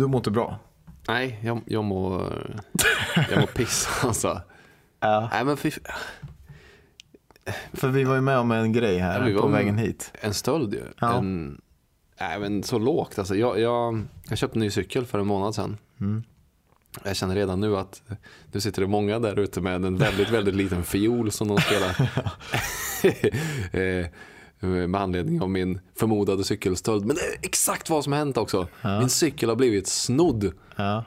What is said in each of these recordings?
Du mår inte bra? Nej, jag, jag mår jag mår piss alltså. Ja. Nej men fy, För vi var ju med om en grej här Ja, på vägen hit. en stöld ju. Ja. En, nej men så lågt alltså. Jag, jag, jag köpte en ny cykel för en månad sedan. Mm. Jag känner redan nu att nu sitter det många där ute med en väldigt, väldigt liten fiol som de spelar. Eh, med anledning av min förmodade cykelstöld. Men det är exakt vad som har hänt också. Ja. Min cykel har blivit snodd. Ja.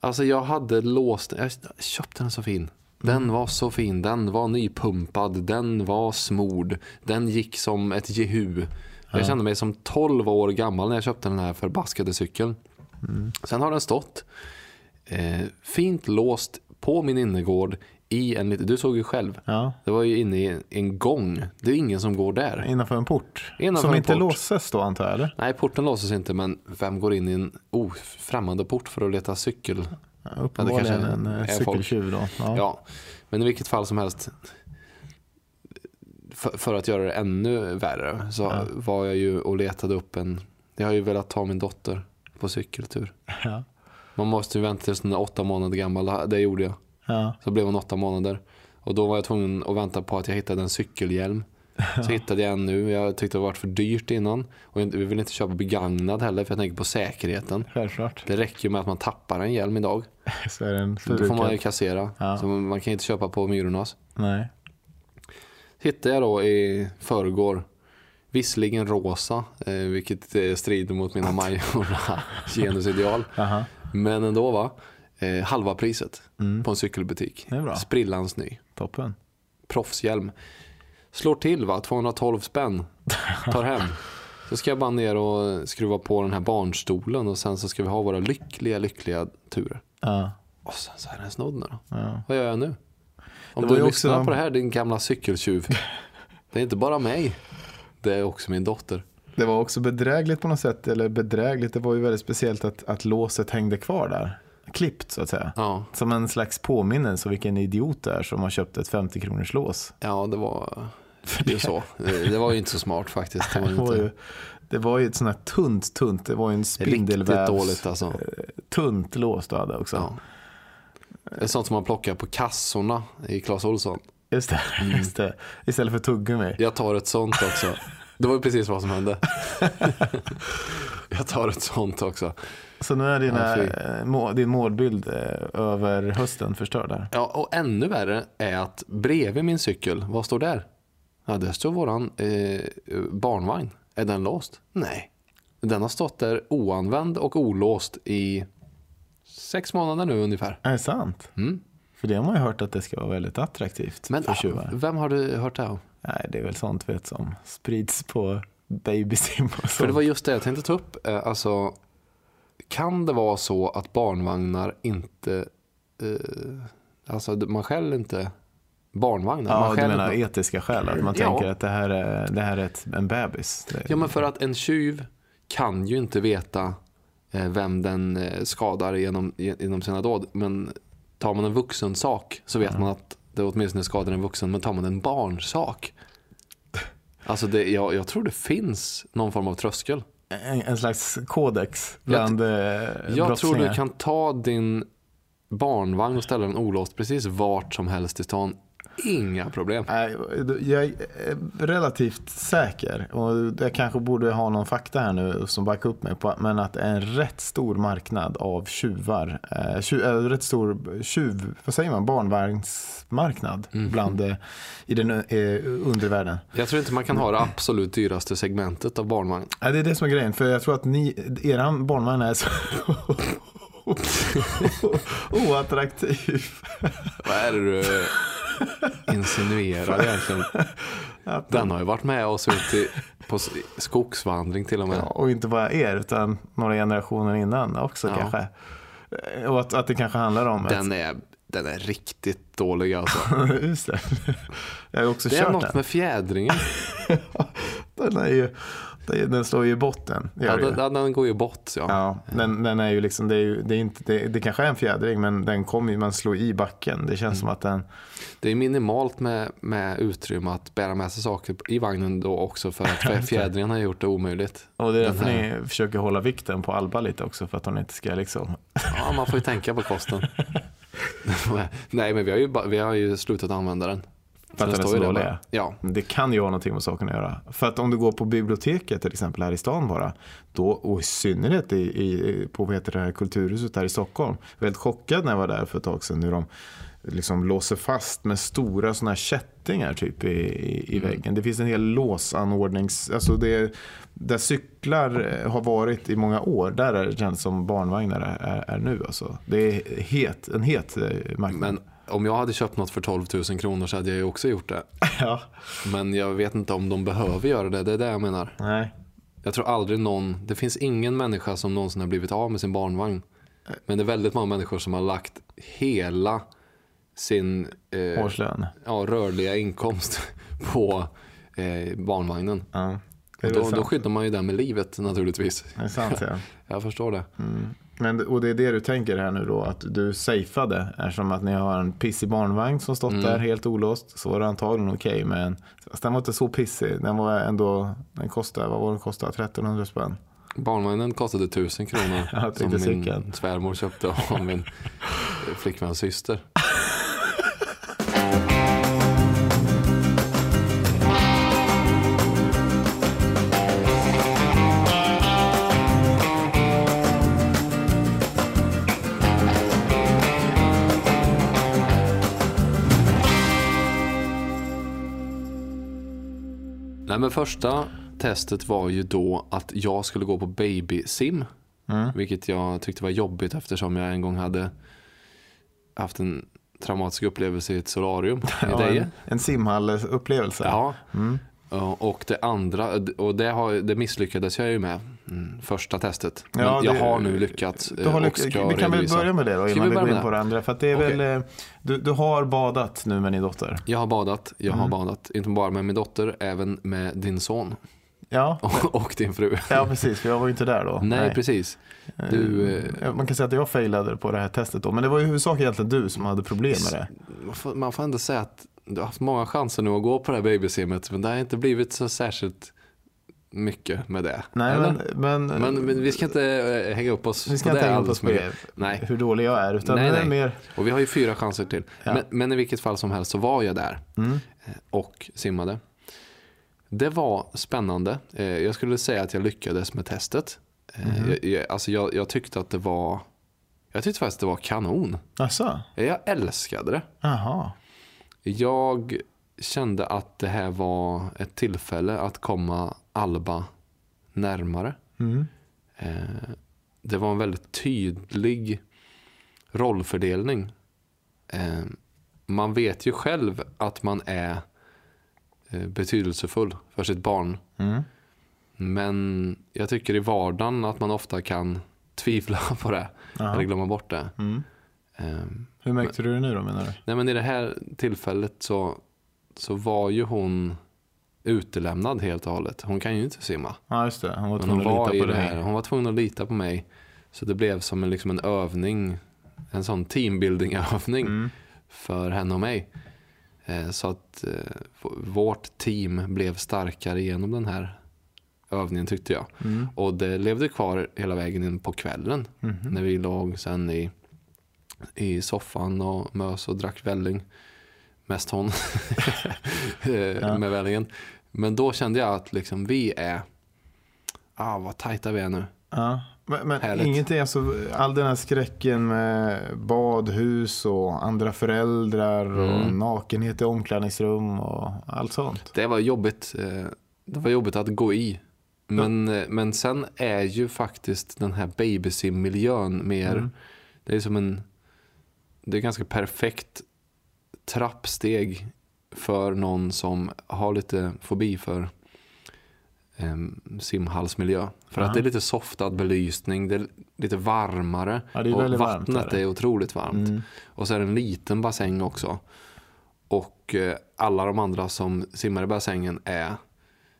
Alltså jag hade låst Jag köpte den så fin. Den var så fin. Den var nypumpad. Den var smord. Den gick som ett jehu. Jag kände mig som 12 år gammal när jag köpte den här förbaskade cykeln. Sen har den stått eh, fint låst på min innergård i en liten, du såg ju själv. ja. Det var ju inne i en gång. Det är ingen som går där. Innanför en port. Innanför Som en inte port. låses då antar jag eller? Nej, porten låses inte men vem går in i en oh, främmande port för att leta cykel? Ja, Uppenbarligen en eh, är cykeltjuv då. Ja. Ja, men i vilket fall som helst. För, för att göra det ännu värre så Ja. var jag ju och letade upp en. Jag har ju velat ta min dotter på cykeltur. Man måste ju vänta tills hon är åtta månader gammal. Det gjorde jag. Ja. Så blev hon åtta månader. Och då var jag tvungen att vänta på att jag hittade en cykelhjälm. Så hittade jag en nu. Jag tyckte det var för dyrt innan. Och vi vill inte köpa begagnad heller för jag tänker på säkerheten. Självklart. Det räcker ju med att man tappar en hjälm idag. Så är den Då får man ju kassera. Ja. Så man kan inte köpa på Myrornas. Nej. hittade jag då i förrgår. Visserligen rosa, eh, vilket eh, strider mot mina majorna genusideal. Aha. Men ändå va. Eh, halva priset Mm. på en cykelbutik. Sprillans ny. Toppen. Proffshjälm. Slår till va, 212 spänn. Tar hem. Så ska jag bara ner och skruva på den här barnstolen och sen så ska vi ha våra lyckliga, lyckliga turer. Ja. Och sen så är den snodd nu då. Ja. Vad gör jag nu? Om du ju lyssnar också- på det här din gamla cykeltjuv. Det är inte bara mig. Det är också min dotter. Det var också bedrägligt på något sätt, eller bedrägligt, det var ju väldigt speciellt att, att låset hängde kvar där. Klippt så att säga. Ja, Som en slags påminnelse om vilken idiot det är som har köpt ett 50 kronors lås. ja det var ju så. Det var ju inte så smart faktiskt. Det var Det var inte ju, det var ju ett sånt här tunt, tunt, det var ju en riktigt spindelvävs dåligt alltså. tunt lås du hade också. Ja. Det är sånt som man plockar på kassorna i Clas Ohlson. Just det, Mm. just det. Istället för tuggummi. Jag tar ett sånt också. Det var ju precis vad som hände. Jag tar ett sånt också. Så nu är dina, Ja, eh, må, din målbild eh, över hösten förstörd där. Ja, och ännu värre är att bredvid min cykel, vad står där? Ja, där står våran eh, barnvagn. Är den låst? Nej. Den har stått där oanvänd och olåst i sex månader nu ungefär. Är det sant? Mm. För det har man ju hört att det ska vara väldigt attraktivt Men för tjuvar. vem har du hört det om? Nej, det är väl sånt vet som sprids på babysim och För det sånt. var just det jag tänkte ta upp. Eh, Alltså, kan det vara så att barnvagnar inte... Eh, alltså man själv inte barnvagnar. Ja, man du skäller menar inte- etiska skäl, att man Ja. tänker att det här är, det här är ett, en bebis. Ja, men för att en tjuv kan ju inte veta eh, vem den eh, skadar genom, genom sina dåd. Men tar man en vuxen sak så vet man att det åtminstone skadar en vuxen. Men tar man en barnsak. Alltså det, jag, jag tror det finns någon form av tröskel. En, en slags kodex bland jag Jag tror brottslingar. du kan ta din barnvagn och ställa den olåst precis vart som helst i stan. Inga problem. Jag är relativt säker, och jag kanske borde ha någon fakta här nu som backar upp mig på, men att det är en rätt stor marknad av tjuvar. Eh, tjuv, äh, rätt stor tjuv, vad säger man, barnvagnsmarknad Mhm. bland, eh, i den eh, undervärlden. Jag tror inte man kan ha det absolut dyraste segmentet av barnvagn. Ja, det är det som är grejen, för jag tror att ni, eran barnvagn är så oattraktiv. Vad är det du insinuerar egentligen? Den har ju varit med oss ut på skogsvandring till och med. Ja, och inte bara er, utan några generationer innan också Ja. kanske. Och att, att det kanske handlar om... Den är, den är riktigt dålig alltså. ett, just det. Jag har också Det är kört något den. med fjädringen. den är ju, Den slår ju i botten. Ja, den, den går ju bort. Ja. Ja, den, den är ju liksom, det, är ju, det, är inte, det, det kanske är en fjädring men den kommer ju man slå i backen. Det känns som att den, Det är minimalt med, med utrymme att bära med sig saker i vagnen då också för att fjädringen har gjort det omöjligt. och det är därför ni försöker hålla vikten på Alba lite också för att hon inte ska liksom. Ja, man får ju tänka på kosten. Nej, men vi har ju, vi har ju slutat använda den. För att den är så dålig. bara. Ja, Det kan ju ha någonting med saken att göra. För att om du går på biblioteket till exempel här i stan bara. Då, och i synnerhet i, i, på vad heter det här, Kulturhuset här i Stockholm. Helt chockad när jag var där för ett tag sedan. Hur de liksom låser fast med stora sådana här kättingar typ i, i, i Mm. väggen. Det finns en hel låsanordnings... Alltså det, där cyklar har varit i många år. Där är det känns som barnvagnar är, är, är nu. Alltså. Det är het, en het eh, marknad. men om jag hade köpt något för 12 000 kronor så hade jag ju också gjort det. ja. Men jag vet inte om de behöver göra det. Det är det jag menar. Nej. Jag tror aldrig någon, det finns ingen människa som någonsin har blivit av med sin barnvagn. Men det är väldigt många människor som har lagt hela sin eh, Årslön. ja, rörliga inkomst på eh, barnvagnen. Ja. Och då, då skyddar man ju den med livet naturligtvis. Det är sant ja. Jag förstår det. Men, och det är det du tänker här nu då, att du safeade eftersom att ni har en pissig barnvagn som stått där helt olåst. Så var det antagligen okej, men fast den var inte så pissig. Den var ändå, den kostade, vad var den kostade? 1300 spänn. Barnvagnen kostade 1000 kronor som min svärmor köpte av min flickväns syster. Men första testet var ju då att jag skulle gå på babysim. Mm. Vilket jag tyckte var jobbigt eftersom jag en gång hade haft en traumatisk upplevelse i ett solarium i Ja, en, en simhallupplevelse. Ja. Mm. Och det andra, och det, har, det misslyckades jag ju med. Mm, första testet. Men Ja, jag det- har nu lyckats. Du har eh, lyck- och ska vi kan väl redovisa. börja med det då innan vi vi går in på det? andra. För det är Okej. väl, eh, du, du har badat nu med din dotter. Jag har badat, jag Mm. har badat. Inte bara med min dotter, även med din son. Ja, Och, och din fru. ja precis, för jag var ju inte där då. Nej, precis. Du, eh, Eh, Man kan säga att jag failade på det här testet då. Men det var ju i huvudsak egentligen du som hade problem med det. man får, man får ändå säga att du har haft många chanser nu att gå på det här babysimmet. Men det har inte blivit så särskilt mycket med det. Nej, men, men, Men, men vi ska inte eh, hänga upp oss vi ska på inte det hänga upp oss på det, Nej. hur dålig jag är. Utan Nej, är nej. mer, Och vi har ju fyra chanser till. Ja. Men, men i vilket fall som helst så var jag där mm, eh, och simmade. Det var spännande. Eh, Jag skulle säga att jag lyckades med testet. Mhm. Jag, alltså jag, jag tyckte att det var jag tyckte faktiskt att det var kanon. Asså? Jag älskade det. Jaha. Jag kände att det här var ett tillfälle att komma Alba närmare. Mm. Eh, Det var en väldigt tydlig rollfördelning. Eh, Man vet ju själv att man är eh, betydelsefull för sitt barn. Mm. Men jag tycker i vardagen att man ofta kan tvivla på det. Jaha. Eller glömma bort det. Mm. Eh, Hur märkte du det nu då menar du? Nej men i det här tillfället så, så var ju hon utelämnad helt och hållet. Hon kan ju inte simma. Ja just det, han var Men hon tvungen var, att lita på dig. hon var tvungen att lita på mig. Så det blev som en, liksom en övning, en sån teambuilding-övning Mm. för henne och mig. Eh, Så att eh, vårt team blev starkare genom den här övningen tyckte jag. Mm. Och det levde kvar hela vägen in på kvällen. Mhm. När vi låg sen i, i soffan och mös och drack välling. Mest hon eh, Ja. med vällingen. Men då kände jag att liksom vi är, ah vad tajta vi är nu. Ja. Men, men Härligt. ingenting, alltså, all den här skräcken med badhus och andra föräldrar och Mm. nakenhet i omklädningsrum och allt sånt. Det var jobbigt. eh, Det var jobbigt att gå i. Men, eh, men sen är ju faktiskt den här babysim-miljön mer, Mm. det är som en, det är ganska perfekt trappsteg för någon som har lite fobi för um, simhallsmiljö. För Aha. att det är lite softad belysning, det är lite varmare. Ja, det är och varmt vattnet där. är otroligt varmt. Mm. Och så är det en liten bassäng också. Och eh, alla de andra som simmar i bassängen är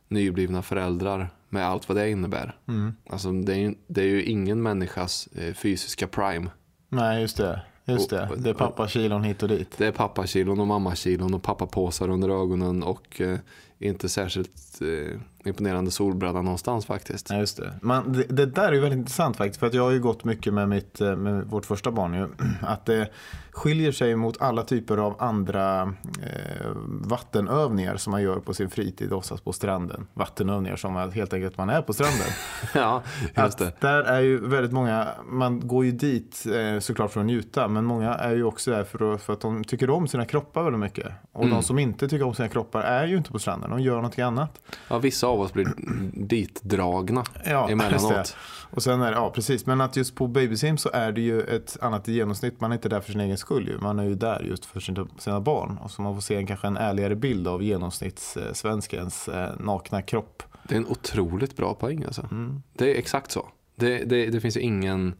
nyblivna föräldrar med allt vad det innebär. Mm. Alltså, det, är ju, det är ju ingen människas eh, fysiska prime. Nej, just det. Just det. Det är pappa kilon hit och dit. Det är pappakilon och mammakilon och pappapåsar under ögonen och eh, inte särskilt eh, imponerande solbränna någonstans faktiskt. Ja, just det. Man, det, det där är ju väldigt intressant faktiskt. För att jag har ju gått mycket med, mitt, eh, med vårt första barn. Ju, att det skiljer sig mot alla typer av andra eh, vattenövningar som man gör på sin fritid. Oftast på stranden. Vattenövningar som är helt enkelt man är på stranden. ja, just det. Att där är ju väldigt många, man går ju dit eh, såklart för att njuta. Men många är ju också där för att, för att de tycker om sina kroppar väldigt mycket. Och Mm. de som inte tycker om sina kroppar är ju inte på stranden. De gör någonting annat. Ja, vissa av oss blir ditdragna Ja, emellanåt. Och sen är det, ja precis, men att just på babysim så är det ju ett annat genomsnitt. Man är inte där för sin egen skull ju. Man är ju där just för sina, sina barn. Och så man får se en, kanske en ärligare bild av genomsnittssvenskens eh, nakna kropp. Det är en otroligt bra poäng alltså. Mm. Det är exakt så. Det, det, det finns ju ingen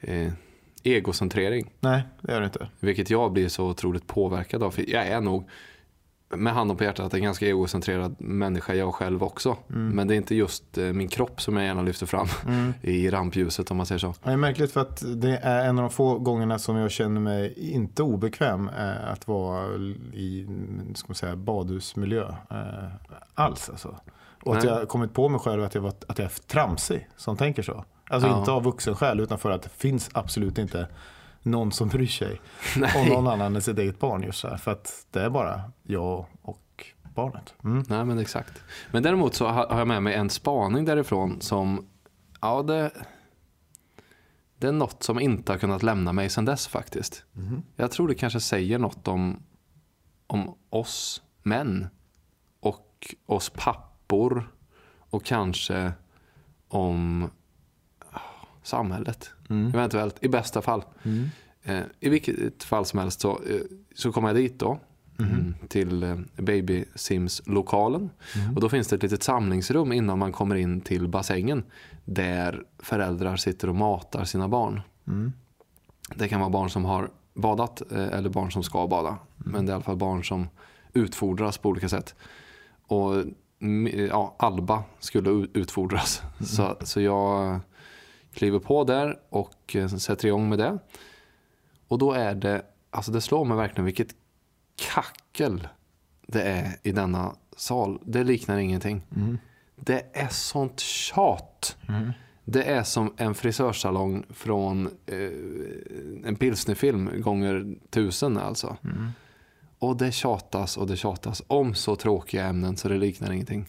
eh, egocentrering. Nej, det gör det inte. Vilket jag blir så otroligt påverkad av. För jag är nog med handen på hjärtat en ganska egocentrerad människa jag själv också. Men det är inte just eh, min kropp som jag gärna lyfter fram i rampljuset om man säger så. Det är märkligt för att det är en av de få gångerna som jag känner mig inte obekväm eh, att vara i ska man säga, badhusmiljö eh, alls. Alltså. Och att Nej. jag har kommit på mig själv att jag, var, att jag är tramsig som tänker så. Alltså Ja. inte av vuxen själv utan för att det finns absolut inte någon som bryr sig om Nej. någon annan än sitt eget barn just så här. För att det är bara jag och barnet. Mm. Nej men exakt. Men däremot så har jag med mig en spaning därifrån som, ja det, det är något som inte har kunnat lämna mig sedan dess faktiskt. Jag tror det kanske säger något om, om oss män och oss pappor och kanske om samhället. Eventuellt, i bästa fall. Eh, I vilket fall som helst så, eh, så kommer jag dit då. mm, Till eh, Baby Sims-lokalen. Och då finns det ett litet samlingsrum innan man kommer in till bassängen. Där föräldrar sitter och matar sina barn. Det kan vara barn som har badat eh, eller barn som ska bada. Men det är i alla fall barn som utfodras på olika sätt. Och mm, ja, Alba skulle u- utfodras. Så, så jag kliver på där och eh, sätter igång med det. Och då är det, alltså det slår mig verkligen vilket kackel det är i denna sal. Det liknar ingenting. Det är sånt tjat. Det är som en frisörsalong från eh, en pilsnerfilm gånger tusen alltså. Och det tjatas och det tjatas om så tråkiga ämnen så det liknar ingenting.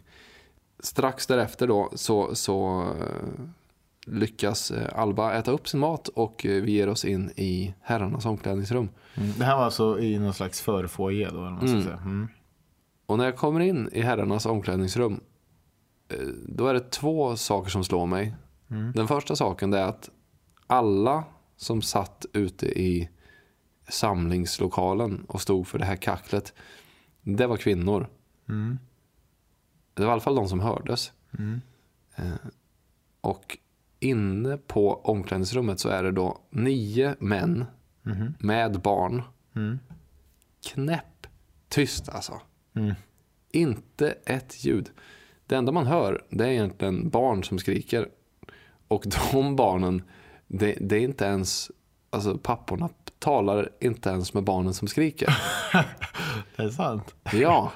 Strax därefter då så, så eh, lyckas eh, Alba äta upp sin mat och eh, vi ger oss in i herrarnas omklädningsrum. Mm. Det här var alltså i någon slags förfoajé då? Eller vad Mm. säga. Mm. Och när jag kommer in i herrarnas omklädningsrum eh, då är det två saker som slår mig. Den första saken är att alla som satt ute i samlingslokalen och stod för det här kacklet, det var kvinnor. Det var i alla fall de som hördes. Eh, Och inne på omklädningsrummet så är det då nio män med barn. Knäpp tyst alltså. Inte ett ljud. Det enda man hör det är egentligen barn som skriker. Och de barnen, det, det är inte ens, alltså papporna talar inte ens med barnen som skriker. Det är sant. Ja.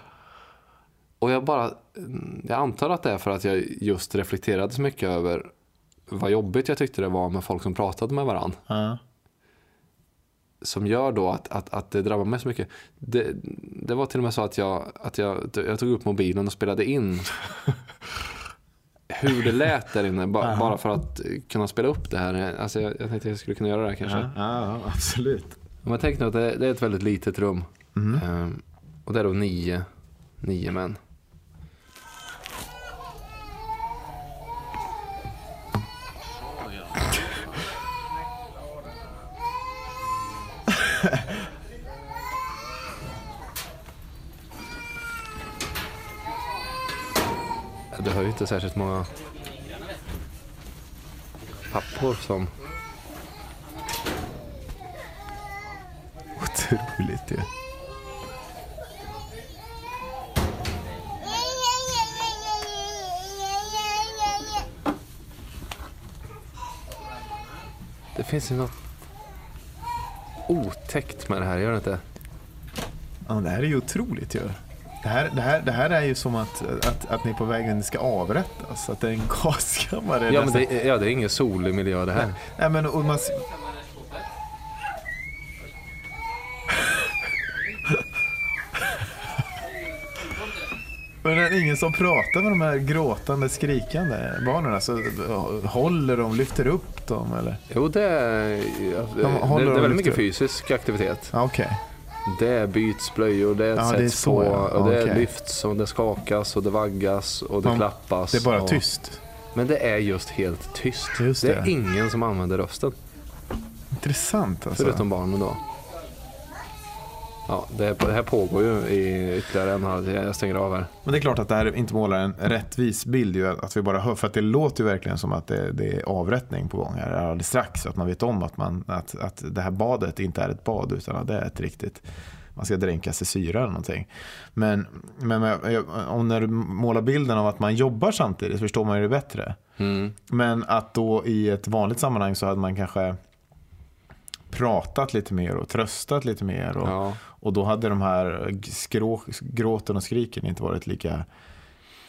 Och jag bara, jag antar att det är för att jag just reflekterade så mycket över vad jobbigt jag tyckte det var med folk som pratade med varandra. Ja. Som gör då att, att, att det drabbar mig så mycket. Det, det var till och med så att jag, att jag, jag tog upp mobilen och spelade in hur det lät där inne. Ba, bara för att kunna spela upp det här. Alltså jag, jag tänkte jag skulle kunna göra det här kanske. Ja, ja, absolut. Om man tänker att det, det är ett väldigt litet rum. Ehm, och det är då nio, nio män. har ju inte särskilt många pappor som... Otroligt ju. Det finns ju något otäckt med det här, gör det inte? Ja, det här är ju otroligt ju. Ja. Det här, det, här, det här är ju som att, att, att ni är på väg att ni ska avrättas. Att det är en gaskammare. Ja, men det, ja, det är ingen solig miljö det här. Nej, men, och man, Men är det ingen som pratar med de här gråtande, skrikande barnen? Alltså, håller de, lyfter upp dem eller? Jo, det är, det, det, det är väldigt mycket upp. fysisk aktivitet. Okej. Det byts blöjor, det Ja, det är sätts så, på, ja. och det Okej. lyfts och det skakas och det vaggas och det Man- klappas. Det är bara och, tyst. Men det är just helt tyst. Just det är det. ingen som använder rösten, Intressant alltså. förutom barnen då. Ja, det, det här pågår ju i ytterligare en halv Jag stänger av här. Men det är klart att det här inte målar en rättvis bild. Ju, att vi bara hör, för att det låter ju verkligen som att det, det är avrättning på gång här alldeles strax. Att man vet om att, man, att, att det här badet inte är ett bad utan att det är ett riktigt man ska dränkas i syra eller någonting. Men, men om när du målar bilden av att man jobbar samtidigt förstår man ju det bättre. Mm. Men att då i ett vanligt sammanhang så hade man kanske pratat lite mer och tröstat lite mer. Och, Ja. Och då hade de här skrå, gråten och skriken inte varit lika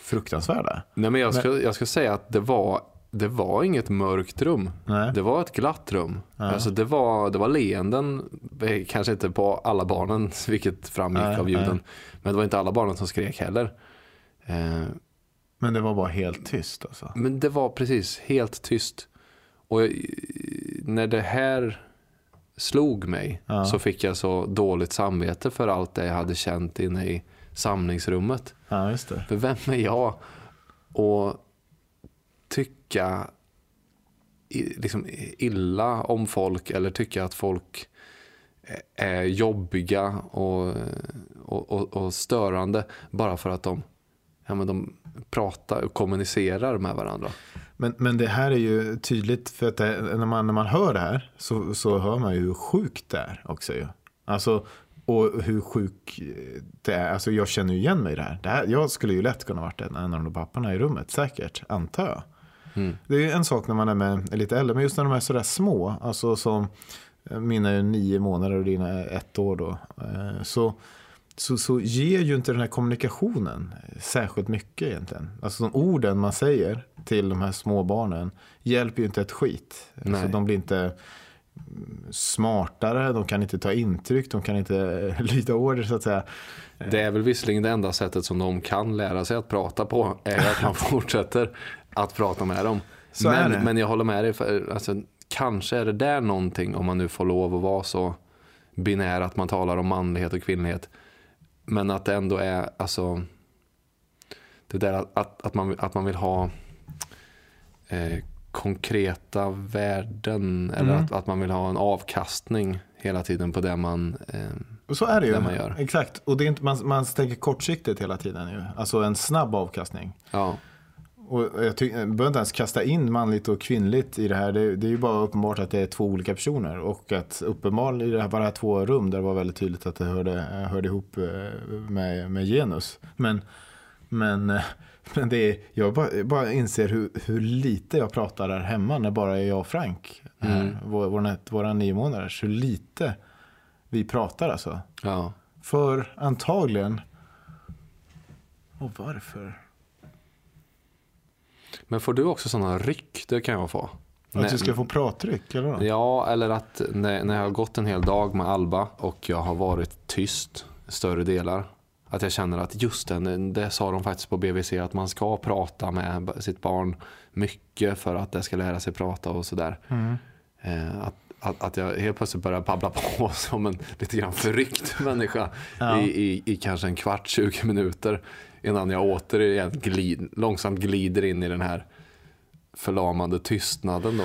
fruktansvärda. Nej, men jag, ska, jag ska säga att det var, det var inget mörkt rum. Nej. Det var ett glatt rum. Alltså det, var, det var leenden, eh, kanske inte på alla barnen, vilket framgick Nej, av ljuden. nej. Men det var inte alla barnen som skrek heller. Eh, Men det var bara helt tyst alltså. men det var precis helt tyst. Och jag, när det här slog mig Ja. så fick jag så dåligt samvete för allt det jag hade känt inne i samlingsrummet. Ja, just det. För vem är jag att tycka liksom illa om folk eller tycka att folk är jobbiga och, och, och, och störande bara för att de, ja, men de pratar och kommunicerar med varandra. Men, men det här är ju tydligt för att det, när, man, när man hör det här så, så hör man ju hur sjukt det är också ju. Alltså, och hur sjuk det är. Alltså jag känner ju igen mig i det här. det här. Jag skulle ju lätt kunna varit en, en av de papporna i rummet, säkert, antar jag. Mm. Det är ju en sak när man är med är lite äldre, men just när de är sådär små, alltså som mina är nio månader och dina är ett år då, eh, så, så, så ger ju inte den här kommunikationen särskilt mycket egentligen. Alltså de orden man säger till de här små barnen hjälper ju inte ett skit. Alltså, Nej. de blir inte smartare, de kan inte ta intryck, de kan inte lyda order så att säga. Det är väl visserligen det enda sättet som de kan lära sig att prata på är att man fortsätter att prata med dem. Så men, men jag håller med dig, för, alltså, kanske är det där någonting om man nu får lov att vara så binär att man talar om manlighet och kvinnlighet. Men att det ändå är alltså det där att, att, att, man, att man vill ha eh, konkreta värden eller Mm. att, att man vill ha en avkastning hela tiden på det man eh, så är det ju. Man gör. Exakt. Och det är inte, man, man tänker kortsiktigt hela tiden ju. Alltså en snabb avkastning. ja, Och jag, behöver inte ens kasta in manligt och kvinnligt i det här. Det, det är ju bara uppenbart att det är två olika personer. Och att uppenbarligen i det här, bara två rum där det var väldigt tydligt att det hörde, hörde ihop eh, med, med genus. Men, men, eh, men det är, jag bara, bara inser hur, hur lite jag pratar där hemma när bara jag och Frank. Här, Mm. vår, våra, våra nio månaders. Hur lite vi pratar alltså. ja. För antagligen... Och varför? Men får du också sådana ryck? Det kan jag få. Att du ska få prattryck eller vad? Ja, eller att när, när jag har gått en hel dag med Alba och jag har varit tyst större delar. Att jag känner att just det, det sa de faktiskt på BVC att man ska prata med sitt barn mycket för att det ska lära sig prata och sådär. Mm. Eh, att, att, att jag helt plötsligt börjar babbla på som en lite grann förryckt människa Ja. i, i, i kanske en kvart, 20 minuter innan jag återigen glid, långsamt glider in i den här förlamande tystnaden då.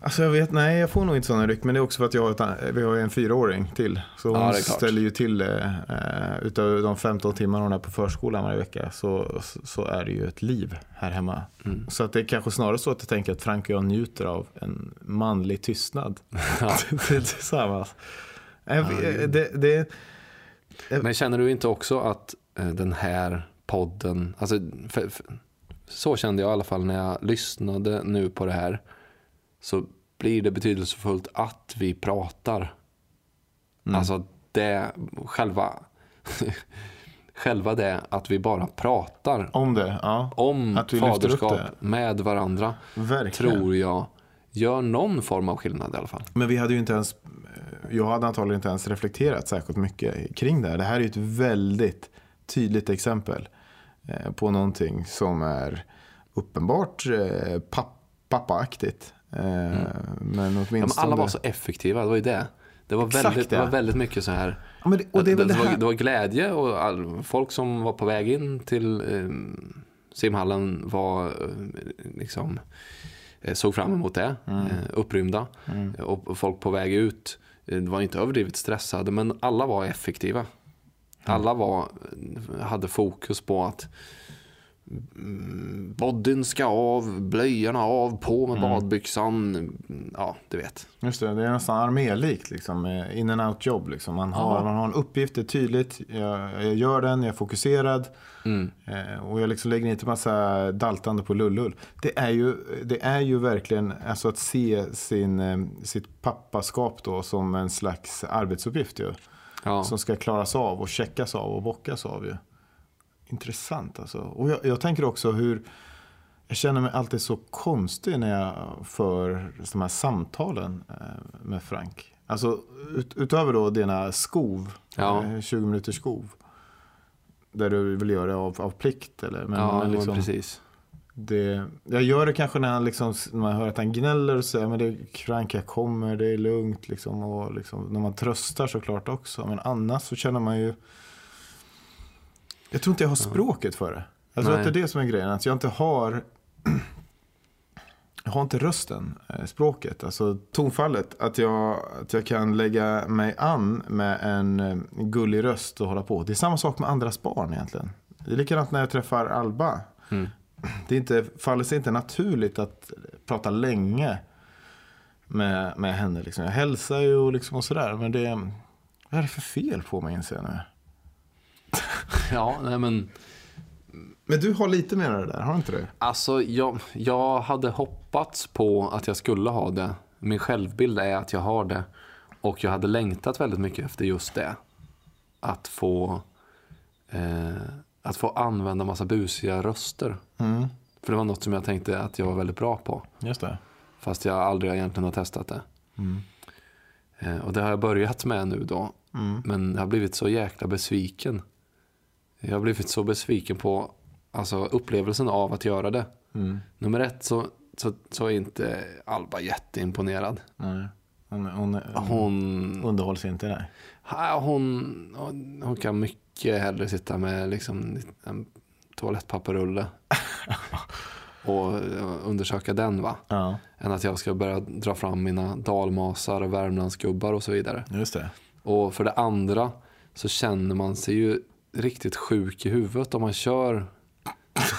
Alltså jag vet, nej jag får nog inte sådana ryck. Men det är också för att jag har, vi har en fyraåring till. Så hon Ja, ställer ju till det. Eh, utav de 15 timmar hon är på förskolan varje vecka så, så är det ju ett liv här hemma. Mm. Så att det är kanske snarare så att jag tänker att Frank och jag njuter av en manlig tystnad. Ja. Tillsammans. Eh, vi- det, det, Men känner du inte också att eh, den här podden, alltså, för, för, så kände jag i alla fall när jag lyssnade nu på det här. Så blir det betydelsefullt att vi pratar. Alltså det, själva, själva det att vi bara pratar Om det, ja. om Att vi faderskap med varandra Verkligen. tror jag gör någon form av skillnad i alla fall. Men vi hade ju inte ens, jag hade antagligen inte ens reflekterat särskilt mycket kring det här. Det här är ju ett väldigt tydligt exempel eh, på någonting som är uppenbart eh, papp, pappaaktigt. Eh, Men Mm. Ja, åtminstone... men alla var så effektiva, det var ju det. Det var Exakt väldigt, det det. var väldigt mycket så här. Ja, men det, det det var, det var glädje och all, folk som var på väg in till eh, simhallen var liksom såg fram emot det, Mm. upprymda. Och och folk på väg ut eh, var inte överdrivet stressade men alla var effektiva. Alla var, hade fokus på att mm, bodyn ska av, blöjorna av, på med badbyxan. Ja, du vet. Just det, det är nästan armélikt liksom. eh, In and out jobb liksom. Man har, man har en uppgift, det är tydligt. Jag, jag gör den, jag är fokuserad. Mm. Eh, och jag liksom lägger inte massa daltande på lullull. Det är ju, det är ju verkligen alltså att se sin, eh, sitt pappaskap då som en slags arbetsuppgift ju. Ja. Som ska klaras av och checkas av och bockas av ju. Intressant alltså. Och jag, jag tänker också hur jag känner mig alltid så konstig när jag för de här samtalen eh, med Frank. Alltså ut, utöver då dina skov, Ja. eh, 20 minuters skov. Där du vill göra det av, av plikt eller? Men, ja, men liksom, precis. det, jag gör det kanske när, han liksom, när man hör att han gnäller och säger men det är Frank, jag kommer, det är lugnt. Liksom, och liksom, när man tröstar såklart också. Men annars så känner man ju... Jag tror inte jag har språket för det. Jag tror Nej. att det är det som är grejen. Att jag inte har... Jag har inte rösten, eh, språket, alltså tonfallet. Att jag, att jag kan lägga mig an med en eh, gullig röst och hålla på. Det är samma sak med andras barn egentligen. Det är likadant när jag träffar Alba Mm. det är inte, faller sig inte naturligt att prata länge med, med henne. Liksom. Jag hälsar ju och, liksom och sådär. Men det, vad är det för fel på mig inser jag nu? Ja, nej men Men du har lite mer av det där, har du inte det? alltså jag, jag hade hoppats på att jag skulle ha det. Min självbild är att jag har det. Och jag hade längtat väldigt mycket efter just det. Att få, eh, att få använda massa busiga röster. Mm, För det var något som jag tänkte att jag var väldigt bra på. just det. Fast jag aldrig egentligen har testat det. Mm. Eh, och det har jag börjat med nu då. Mm. Men jag har blivit så jäkla besviken. Jag har blivit så besviken på alltså, upplevelsen av att göra det. Mm. Nummer ett så, så, så är inte Alba jätteimponerad. Nej. Hon, hon, hon Hon, underhålls inte där. hon, hon, hon kan mycket hellre sitta med liksom en toalettpapperrulle och undersöka den va. Ja, Än att jag ska börja dra fram mina dalmasar, värmlandsgubbar och så vidare. just det. Och för det andra så känner man sig ju riktigt sjuk i huvudet om man kör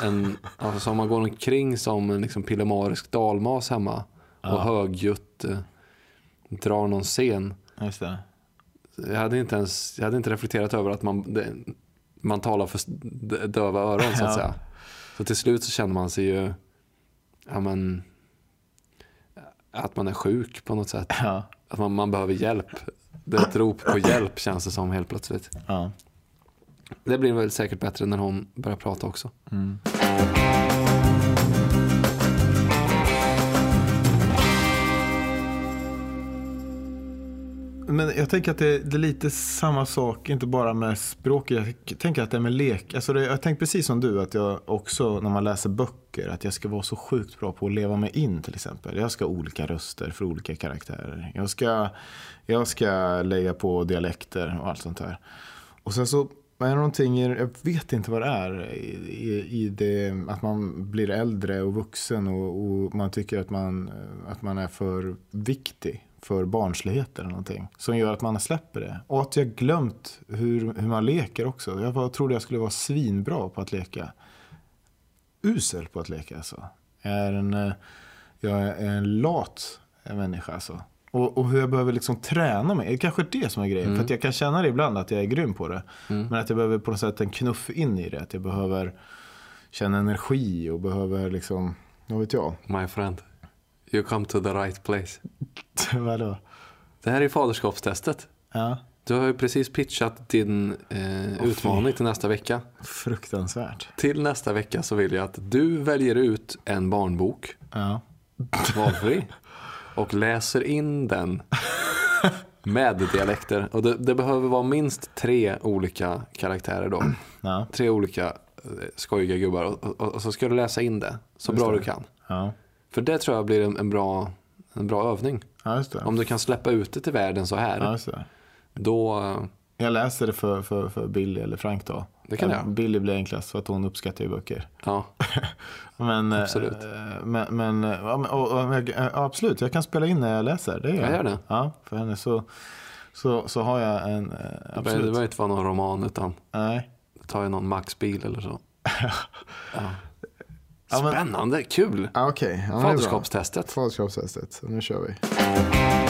en, alltså om man går omkring som en liksom pillemarisk dalmas hemma och Ja. högljutt eh, drar någon scen. Just det. Jag hade inte ens jag hade inte reflekterat över att man, det, man talar för döva öron så att Ja. säga. Så till slut så känner man sig ju ja, men, att man är sjuk på något sätt. Ja. Att man, man behöver hjälp. Det är ett rop på hjälp känns det som helt plötsligt. Ja. Det blir väl säkert bättre när hon börjar prata också. Mm. Men jag tänker att det, det är lite samma sak, inte bara med språk. Jag tänker att det är med lek. Alltså det, jag tänker precis som du, att jag också när man läser böcker, att jag ska vara så sjukt bra på att leva mig in till exempel. Jag ska ha olika röster för olika karaktärer. Jag ska, jag ska lägga på dialekter och allt sånt där. Och sen så är någonting, jag vet inte vad det är, i, i, det att man blir äldre och vuxen och, och man tycker att man, att man är för viktig för barnslighet eller någonting. Som gör att man släpper det. Och att jag glömt hur, hur man leker också. Jag var, trodde jag skulle vara svinbra på att leka. Usel på att leka alltså. Jag är en, eh, jag är en lat människa alltså. Och, och hur jag behöver liksom träna mig. Det är kanske det som är grejen. För att jag kan känna det ibland att jag är grym på det. Men att jag behöver på något sätt en knuff in i det. Att jag behöver känna energi och behöver liksom, vad vet jag. My friend. You come to the right place. Vadå? Det här är faderskapstestet. Ja, Du har ju precis pitchat din eh, utmaning till nästa vecka. fruktansvärt. Till nästa vecka så vill jag att du väljer ut en barnbok, Ja. valfri, och läser in den med dialekter. Och det, det behöver vara minst tre olika karaktärer då. Ja. Tre olika eh, skojiga gubbar. Och, och, och så ska du läsa in det så Just bra det. du kan. Ja. För det tror jag blir en, en, bra, en bra övning. ja. Om du kan släppa ut det till världen så här, då... eh, Jag läser det för, för, för Billy eller Frank då. Det kan Ja, jag. Billy blir enklast för att hon uppskattar ju böcker. Ja, Men, eh, Absolut. men, men, eh, och, och, jag- ja, absolut, jag kan spela in när jag läser. Det gör Jag gör det. Ja, för henne så, så, så har jag en... eh, det behöver det Absolut. behöver inte vara någon roman utan Nej. det tar ju någon Max-bil eller så. Ja. Spännande, kul! Ja, okay. ja, Faderskapstestet. Faderskapstestet, nu kör vi.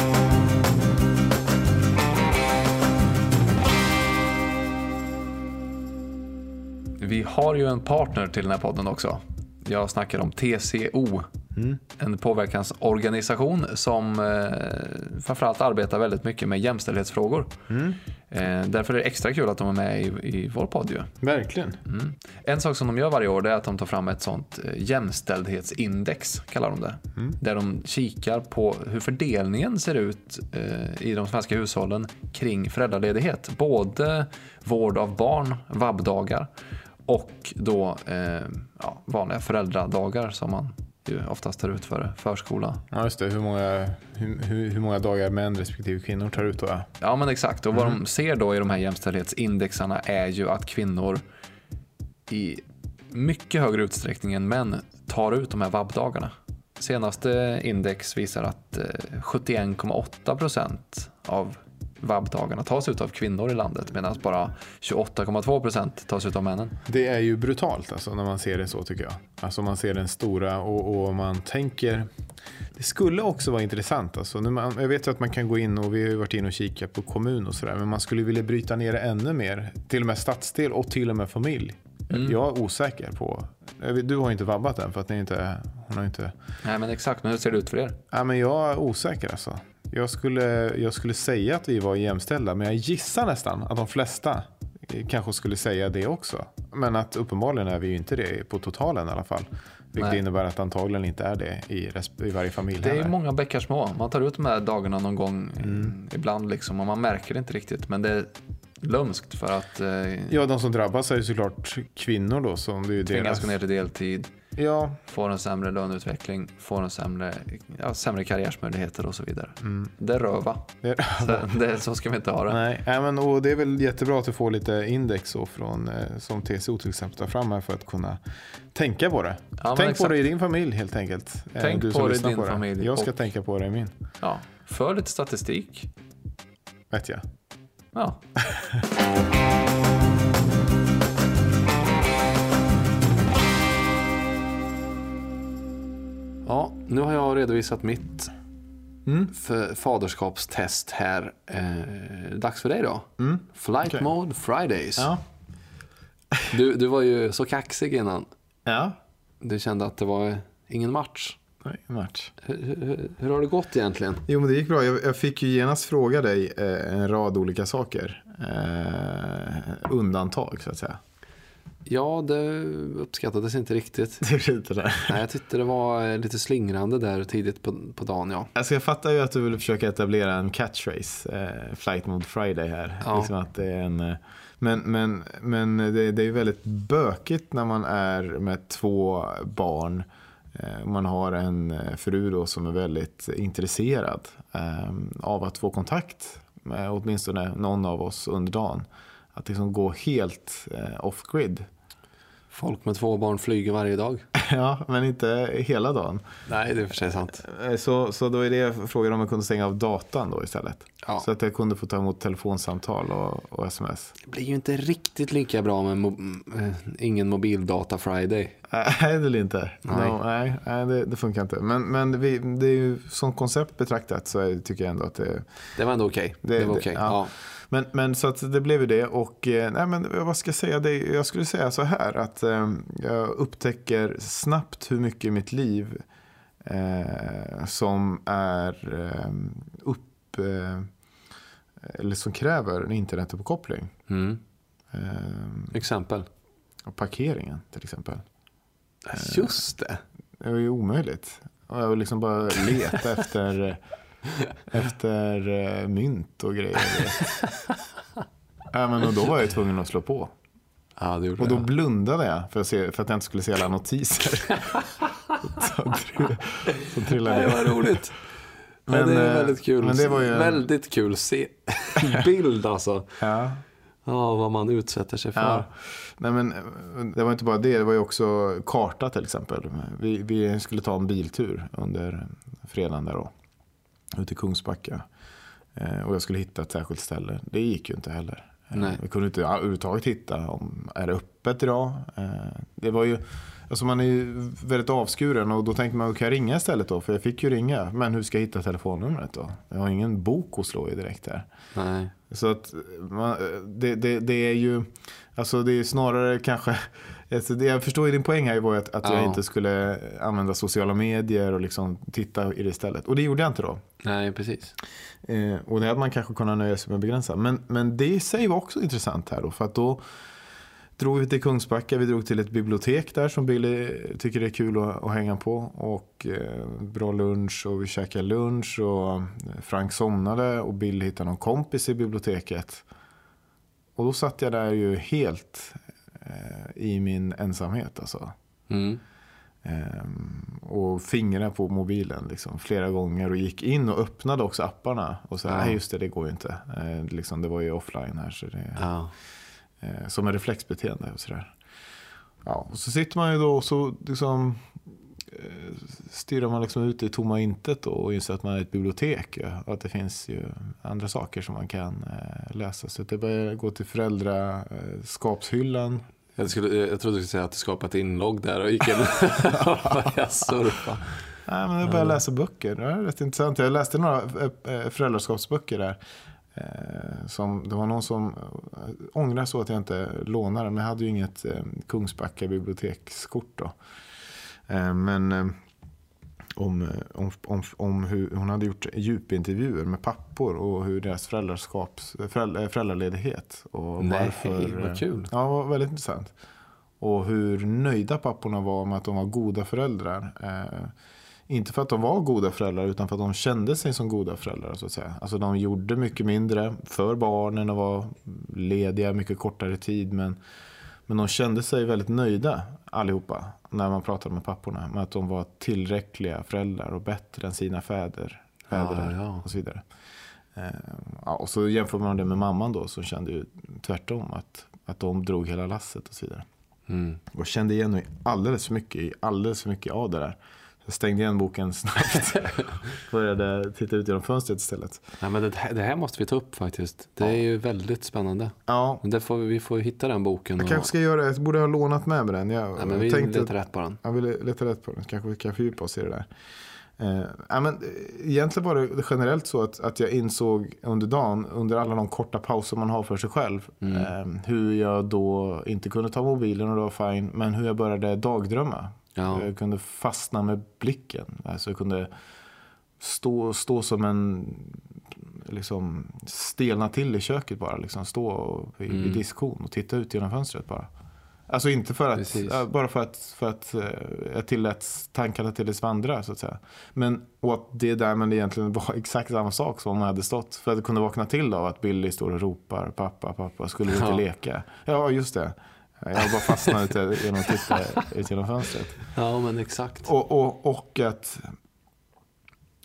Vi har ju en partner till den här podden också. Jag snackar om TCO. En påverkansorganisation som eh, framförallt arbetar väldigt mycket med jämställdhetsfrågor. Eh, därför är det extra kul att de är med i, i vår podd ju. Verkligen. Mm. En sak som de gör varje år är att de tar fram ett sånt eh, jämställdhetsindex, kallar de det. Där de kikar på hur fördelningen ser ut eh, i de svenska hushållen kring föräldraledighet. Både vård av barn, vabbdagar och då eh, ja, vanliga föräldradagar som man ju oftast tar ut för förskola. Ja, just det. Hur många, hur, hur, hur många dagar män respektive kvinnor tar ut då? Ja. Ja men exakt, och vad de ser då i de här jämställdhetsindexarna är ju att kvinnor i mycket högre utsträckning än män tar ut de här vabbdagarna. Senaste index visar att eh, 71,8 procent av vabbdagarna tas ut av kvinnor i landet medan bara 28,2 procent tas ut av männen. Det är ju brutalt alltså, när man ser det så tycker jag. Alltså man ser den stora och, och man tänker... Det skulle också vara intressant. Alltså, man, jag vet ju att man kan gå in och vi har varit inne och kikat på kommun och sådär. Men man skulle vilja bryta ner det ännu mer. Till och med stadsdel och till och med familj. Jag är osäker på... Du har inte vabbat än för att ni inte... Hon har inte... Nej men exakt, men hur ser det ut för er? Ja, men jag är osäker alltså. Jag skulle, jag skulle säga att vi var jämställda, men jag gissar nästan att de flesta eh, kanske skulle säga det också. Men att uppenbarligen är vi ju inte det på totalen i alla fall. Vilket Nej. innebär att antagligen inte är det i, i varje familj Det är heller. många bäckar små. Man tar ut de här dagarna någon gång Mm. eh, ibland liksom och man märker det inte riktigt. Men det är lömskt för att eh, Ja, de som drabbas är ju såklart kvinnor då. Som det är tvingas deras... gå ner till deltid, Ja, får en sämre löneutveckling, får en sämre, ja, sämre karriärsmöjligheter och så vidare. Mm. Det är röva. det... Så, det, så ska vi inte ha det. Nej, nej, men och det är väl jättebra att du får lite index så från, eh, som TCO till exempel tar fram här för att kunna tänka på det. Ja, Tänk på exakt. det i din familj helt enkelt. eh, Tänk du på det i din på familj Jag ska och- tänka på det i min. Ja, för lite statistik. Vet jag. Ja. Ja, nu har jag redovisat mitt Mm. faderskapstest här. Eh, dags för dig då. Mm. Flight Okej. Mode Fridays. Ja. Du, du var ju så kaxig innan. Ja. Du kände att det var ingen match. Nej, match. Hur, hur, hur har det gått egentligen? Jo, men det gick bra. Jag, jag fick ju genast fråga dig eh, en rad olika saker. Eh, undantag, så att säga. Ja, det uppskattades inte riktigt. Det är lite där. Nej, jag tyckte det var eh, lite slingrande där tidigt på, på dagen. Ja. Alltså jag fattar ju att du vill försöka etablera en catchphrase, eh, Flight Mode Friday här. Ja. Liksom att det är en, eh, men men, men det, det är ju väldigt bökigt när man är med två barn. Eh, man har en fru då som är väldigt intresserad av att få kontakt med åtminstone någon av oss under dagen. Att liksom gå helt off-grid. Folk med två barn flyger varje dag. ja, men inte hela dagen. Nej, det är för sig sant. Eh, Så, så då är det jag frågade om jag kunde stänga av datan då istället. Ja. Så att jag kunde få ta emot telefonsamtal och, och sms. Det blir ju inte riktigt lika bra med mo- eh, ingen mobildata Friday. Nej, det är det inte. Nej. No, nej, nej det, det funkar inte. Men, men vi, det är ju som koncept betraktat så är, tycker jag ändå att det Det var ändå okej. Det- Det, var okej. ja. Ja. Men, men så att det blev ju det och eh, nej men vad ska jag säga? Det, jag skulle säga så här att eh, jag upptäcker snabbt hur mycket i mitt liv Eh, som är eh, upp... Eh, eller som kräver en internetuppkoppling. Mm. Eh, Exempel. parkeringen till exempel. Just det. Det var ju omöjligt. Och jag vill liksom bara leta efter, efter eh, mynt och grejer. ja, men och då var jag tvungen att slå på. Ja, det gjorde Och då jag. blundade jag för att, se, för att jag inte skulle se alla notiser. så, så trillade Det jag. var roligt. Men, ja, det är eh, väldigt kul. men det var ju Väldigt kul se. Bild alltså. Ja, Ja, vad man utsätter sig för. ja. Nej, men, eh, det var inte bara det, det var ju också karta till exempel. Vi, vi skulle ta en biltur under fredagen där då. Ute i Kungsbacka. Eh, och jag skulle hitta ett särskilt ställe. Det gick ju inte heller. Eh, Nej. Vi kunde inte överhuvudtaget hitta om är det öppet idag. Eh, det var ju, alltså man är ju väldigt avskuren och då tänkte man, kan jag ringa istället då? För jag fick ju ringa. Men hur ska jag hitta telefonnumret då? Jag har ingen bok att slå i direkt här. Nej. Så att man, det, det, det är ju, alltså det är snarare kanske, alltså det, jag förstår ju din poäng här var att, att jag Ja. inte skulle använda sociala medier och liksom titta i det istället. Och det gjorde jag inte då. Nej, precis. Eh, och det hade man kanske kunnat nöja sig med att begränsa. Men, men det i sig var också intressant här då. För att då drog vi till Kungsbacka. Vi drog till ett bibliotek där som Billy tycker det är kul att, att hänga på. Och eh, bra lunch och vi käkade lunch. Och Frank somnade och Billy hittade någon kompis i biblioteket. Och då satt jag där ju helt eh, i min ensamhet alltså. Mm. Ehm, och fingrade på mobilen liksom, flera gånger och gick in och öppnade också apparna. Och så, Ja. nej just det, det går ju inte. Eh, liksom, det var ju offline här. Så det, Ja. eh, som en reflexbeteende och sådär. Ja, och så sitter man ju då och så liksom, eh, stirrar man liksom ut i tomma intet då och inser att man är ett bibliotek. Ja, och att det finns ju andra saker som man kan eh, läsa. Så det börjar gå till föräldraskapshyllan. Jag, skulle, eh, jag trodde du skulle säga att du skapade ett inlogg där och gick in och surfa. Nej, men jag började läsa böcker. Det var rätt intressant. Jag läste några eh, eh, föräldraskapsböcker där. Som, det var någon som ångrade ångrar så att jag inte lånade. Men jag hade ju inget Kungsbacka bibliotekskort då. Men om, eh, om, om, om hur hon hade gjort djupintervjuer med pappor och hur deras föräldraskaps, föräldra, föräldraledighet. Och Nej, varför, vad kul. Ja, det var väldigt intressant. Och hur nöjda papporna var med att de var goda föräldrar. Eh, inte för att de var goda föräldrar utan för att de kände sig som goda föräldrar. Så att säga. Alltså de gjorde mycket mindre för barnen och var lediga mycket kortare tid. Men, men de kände sig väldigt nöjda allihopa när man pratade med papporna. Med att de var tillräckliga föräldrar och bättre än sina fäder. fäder Ja, ja. och så vidare. Eh, ja, och så jämför man det med mamman då som kände ju tvärtom. Att, att de drog hela lasset och så vidare. Mm. Och kände igen mig alldeles för mycket i alldeles för mycket av det där. Jag stängde igen boken snabbt. Började titta ut genom fönstret istället. Nej, men det, här, det här måste vi ta upp faktiskt. Det är ju väldigt spännande. Ja, Men det får, vi- får hitta den boken. jag Och, kanske ska göra det. Jag borde ha lånat med mig den. Jag, nej, men vi tänkte letar rätt på den. Jag ville leta rätt på den. Kanske vi kan fördjupa oss i det där. Eh, ja, men, eh, egentligen var det generellt så att, att jag insåg under dagen, under alla de korta pauser man har för sig själv, Mm. eh, hur jag då inte kunde ta mobilen och det var fine, men hur jag började dagdrömma. Ja. Jag kunde fastna med blicken. Alltså jag kunde stå, stå som en, liksom stelna till i köket bara. Liksom stå och, Mm. diskon och titta ut genom fönstret bara. Alltså inte för att, Precis. bara för att, för att eh, jag tillät tankarna till det vandra så att säga. Men och att det därmed egentligen var exakt samma sak som om jag hade stått. För att jag kunde vakna till av att Billy står och ropar pappa, pappa, skulle vi inte Ja. leka? Ja, just det. Jag bara fastnade ute genom att titta ut genom fönstret. ja, men exakt. Och, och, och att...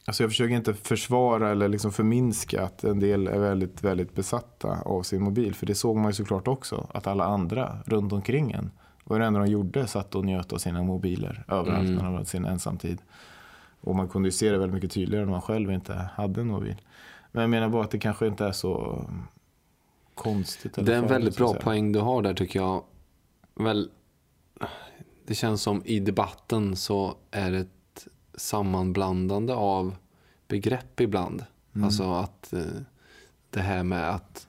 Alltså jag försöker inte försvara eller liksom förminska att en del är väldigt, väldigt besatta av sin mobil. För det såg man ju såklart också. Att alla andra runt omkring en, vad det enda de gjorde, satt och njöt av sina mobiler överallt Mm. när de hade sin ensamtid. Och man kunde ju se det väldigt mycket tydligare när man själv inte hade en mobil. Men jag menar bara att det kanske inte är så konstigt. Det är en väldigt bra poäng du har där tycker jag. Väl, det känns som i debatten så är det ett sammanblandande av begrepp ibland. Mm. Alltså att eh, det här med att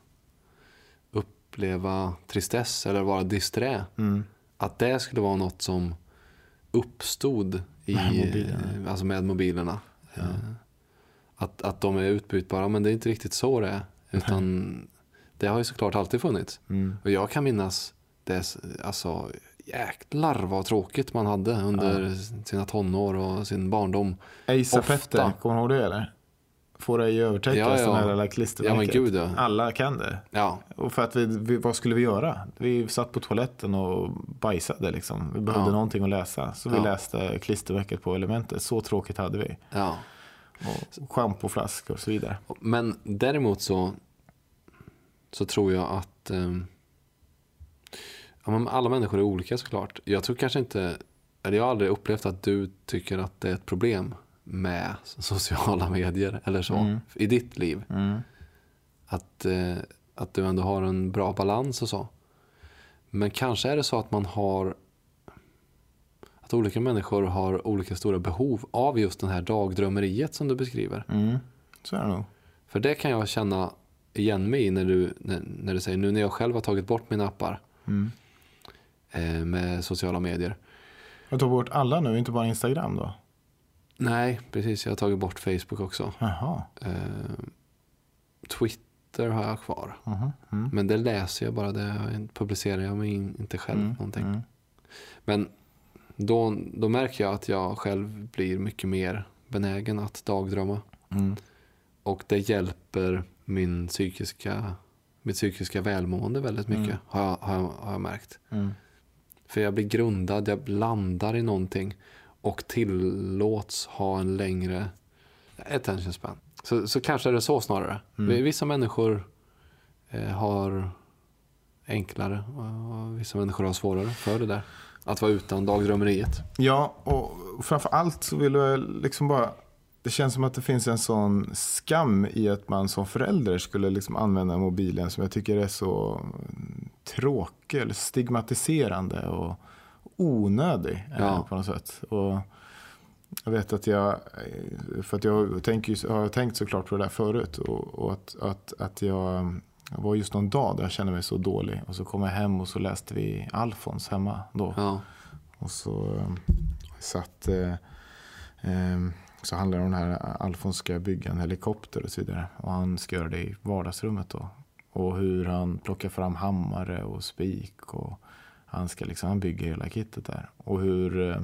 uppleva tristess eller vara disträ. Mm. Att det skulle vara något som uppstod i, Med mobilerna. Alltså med mobilerna. Eh, Att, att de är utbytbara, men det är inte riktigt så det är. Utan det har ju såklart alltid funnits. Mm. Och jag kan minnas det, alltså jäklar vad tråkigt man hade under sina tonår och sin barndom. Ofta. Petter, kommer du ihåg det eller? Får dig övertäckas, Ja, ja. den här lilla Ja klistermärket. gud ja. Alla kan det. Ja, Och för att vi, vi, vad skulle vi göra? Vi satt på toaletten och bajsade liksom. Vi behövde Ja. någonting att läsa. Så vi Ja. läste klistermärket på elementet. Så tråkigt hade vi. ja. Och schampoflaskor och så vidare. Men däremot så, så tror jag att ehm, ja, men alla människor är olika såklart. Jag tror kanske inte, eller jag har aldrig upplevt att du tycker att det är ett problem med sociala medier eller så Mm. i ditt liv. Mm. Att, eh, att du ändå har en bra balans och så. Men kanske är det så att man har att olika människor har olika stora behov av just den här dagdrömmeriet som du beskriver. Mm. Så är det nog. För det kan jag känna igen mig i när du, när, när du säger nu när jag själv har tagit bort mina appar Mm. Eh, med sociala medier. Jag tog bort alla nu, inte bara Instagram då? Nej, precis. Jag har tagit bort Facebook också. Jaha. Eh, Twitter har jag kvar. Mhm. Mm. Men det läser jag bara. Det publicerar jag mig inte själv Mm. någonting. Mm. Men då, då märker jag att jag själv blir mycket mer benägen att dagdrömma. Mm. Och det hjälper min psykiska, mitt psykiska välmående väldigt mycket. Mm. Har, jag, har, jag, har jag märkt. För jag blir grundad, jag landar i någonting. Och tillåts ha en längre attention span. Så, så kanske är det så snarare. Mm. Vissa människor eh, har enklare och vissa människor har svårare för det där. Att vara utan dagdrömmeriet. Ja, och framför allt så vill jag liksom bara... Det känns som att det finns en sån skam i att man som förälder skulle liksom använda mobilen som jag tycker är så tråkig eller stigmatiserande och onödig eh, Ja. på något sätt. Och jag vet att jag, eh, för att jag tänker, har tänkt såklart på det där förut och, och att, att, att jag det var just någon dag där jag kände mig så dålig och så kom jag hem och så läste vi Alfons hemma då. Ja, Och så eh, satt... Eh, eh, så handlar det om den här Alfons ska bygga en helikopter och så vidare. Och han ska göra det i vardagsrummet då. Och hur han plockar fram hammare och spik. Och han ska liksom, han bygger hela kittet där. Och hur, eh,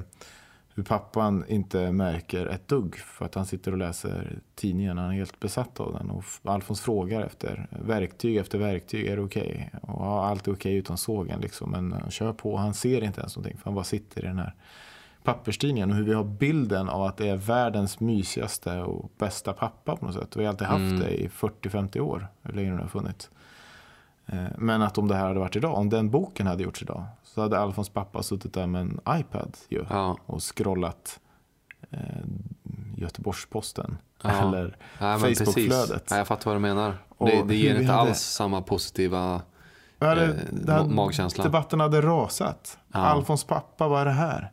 hur pappan inte märker ett dugg. För att han sitter och läser tidningen. Han är helt besatt av den. Och Alfons frågar efter verktyg efter verktyg. Är det okej? Och ja, allt är okej utom sågen liksom. Men kör på. Han ser inte ens någonting. För han bara sitter i den här papperstidningen och hur vi har bilden av att det är världens mysigaste och bästa pappa på något sätt. Vi har alltid haft Mm. det i 40-50 år, hur länge det har funnits. Eh, Men att om det här hade varit idag, om den boken hade gjorts idag, så hade Alfons pappa suttit där med en iPad ju, ja. och scrollat eh, Göteborgs-Posten Ja. eller precis. Facebook-flödet. Ja, jag fattar vad du menar. Och Det, det ger inte hade- alls samma positiva... Ja, eh, hade, ma- magkänslan. Debatten hade rasat. Ja. Alfons pappa, vad är det här?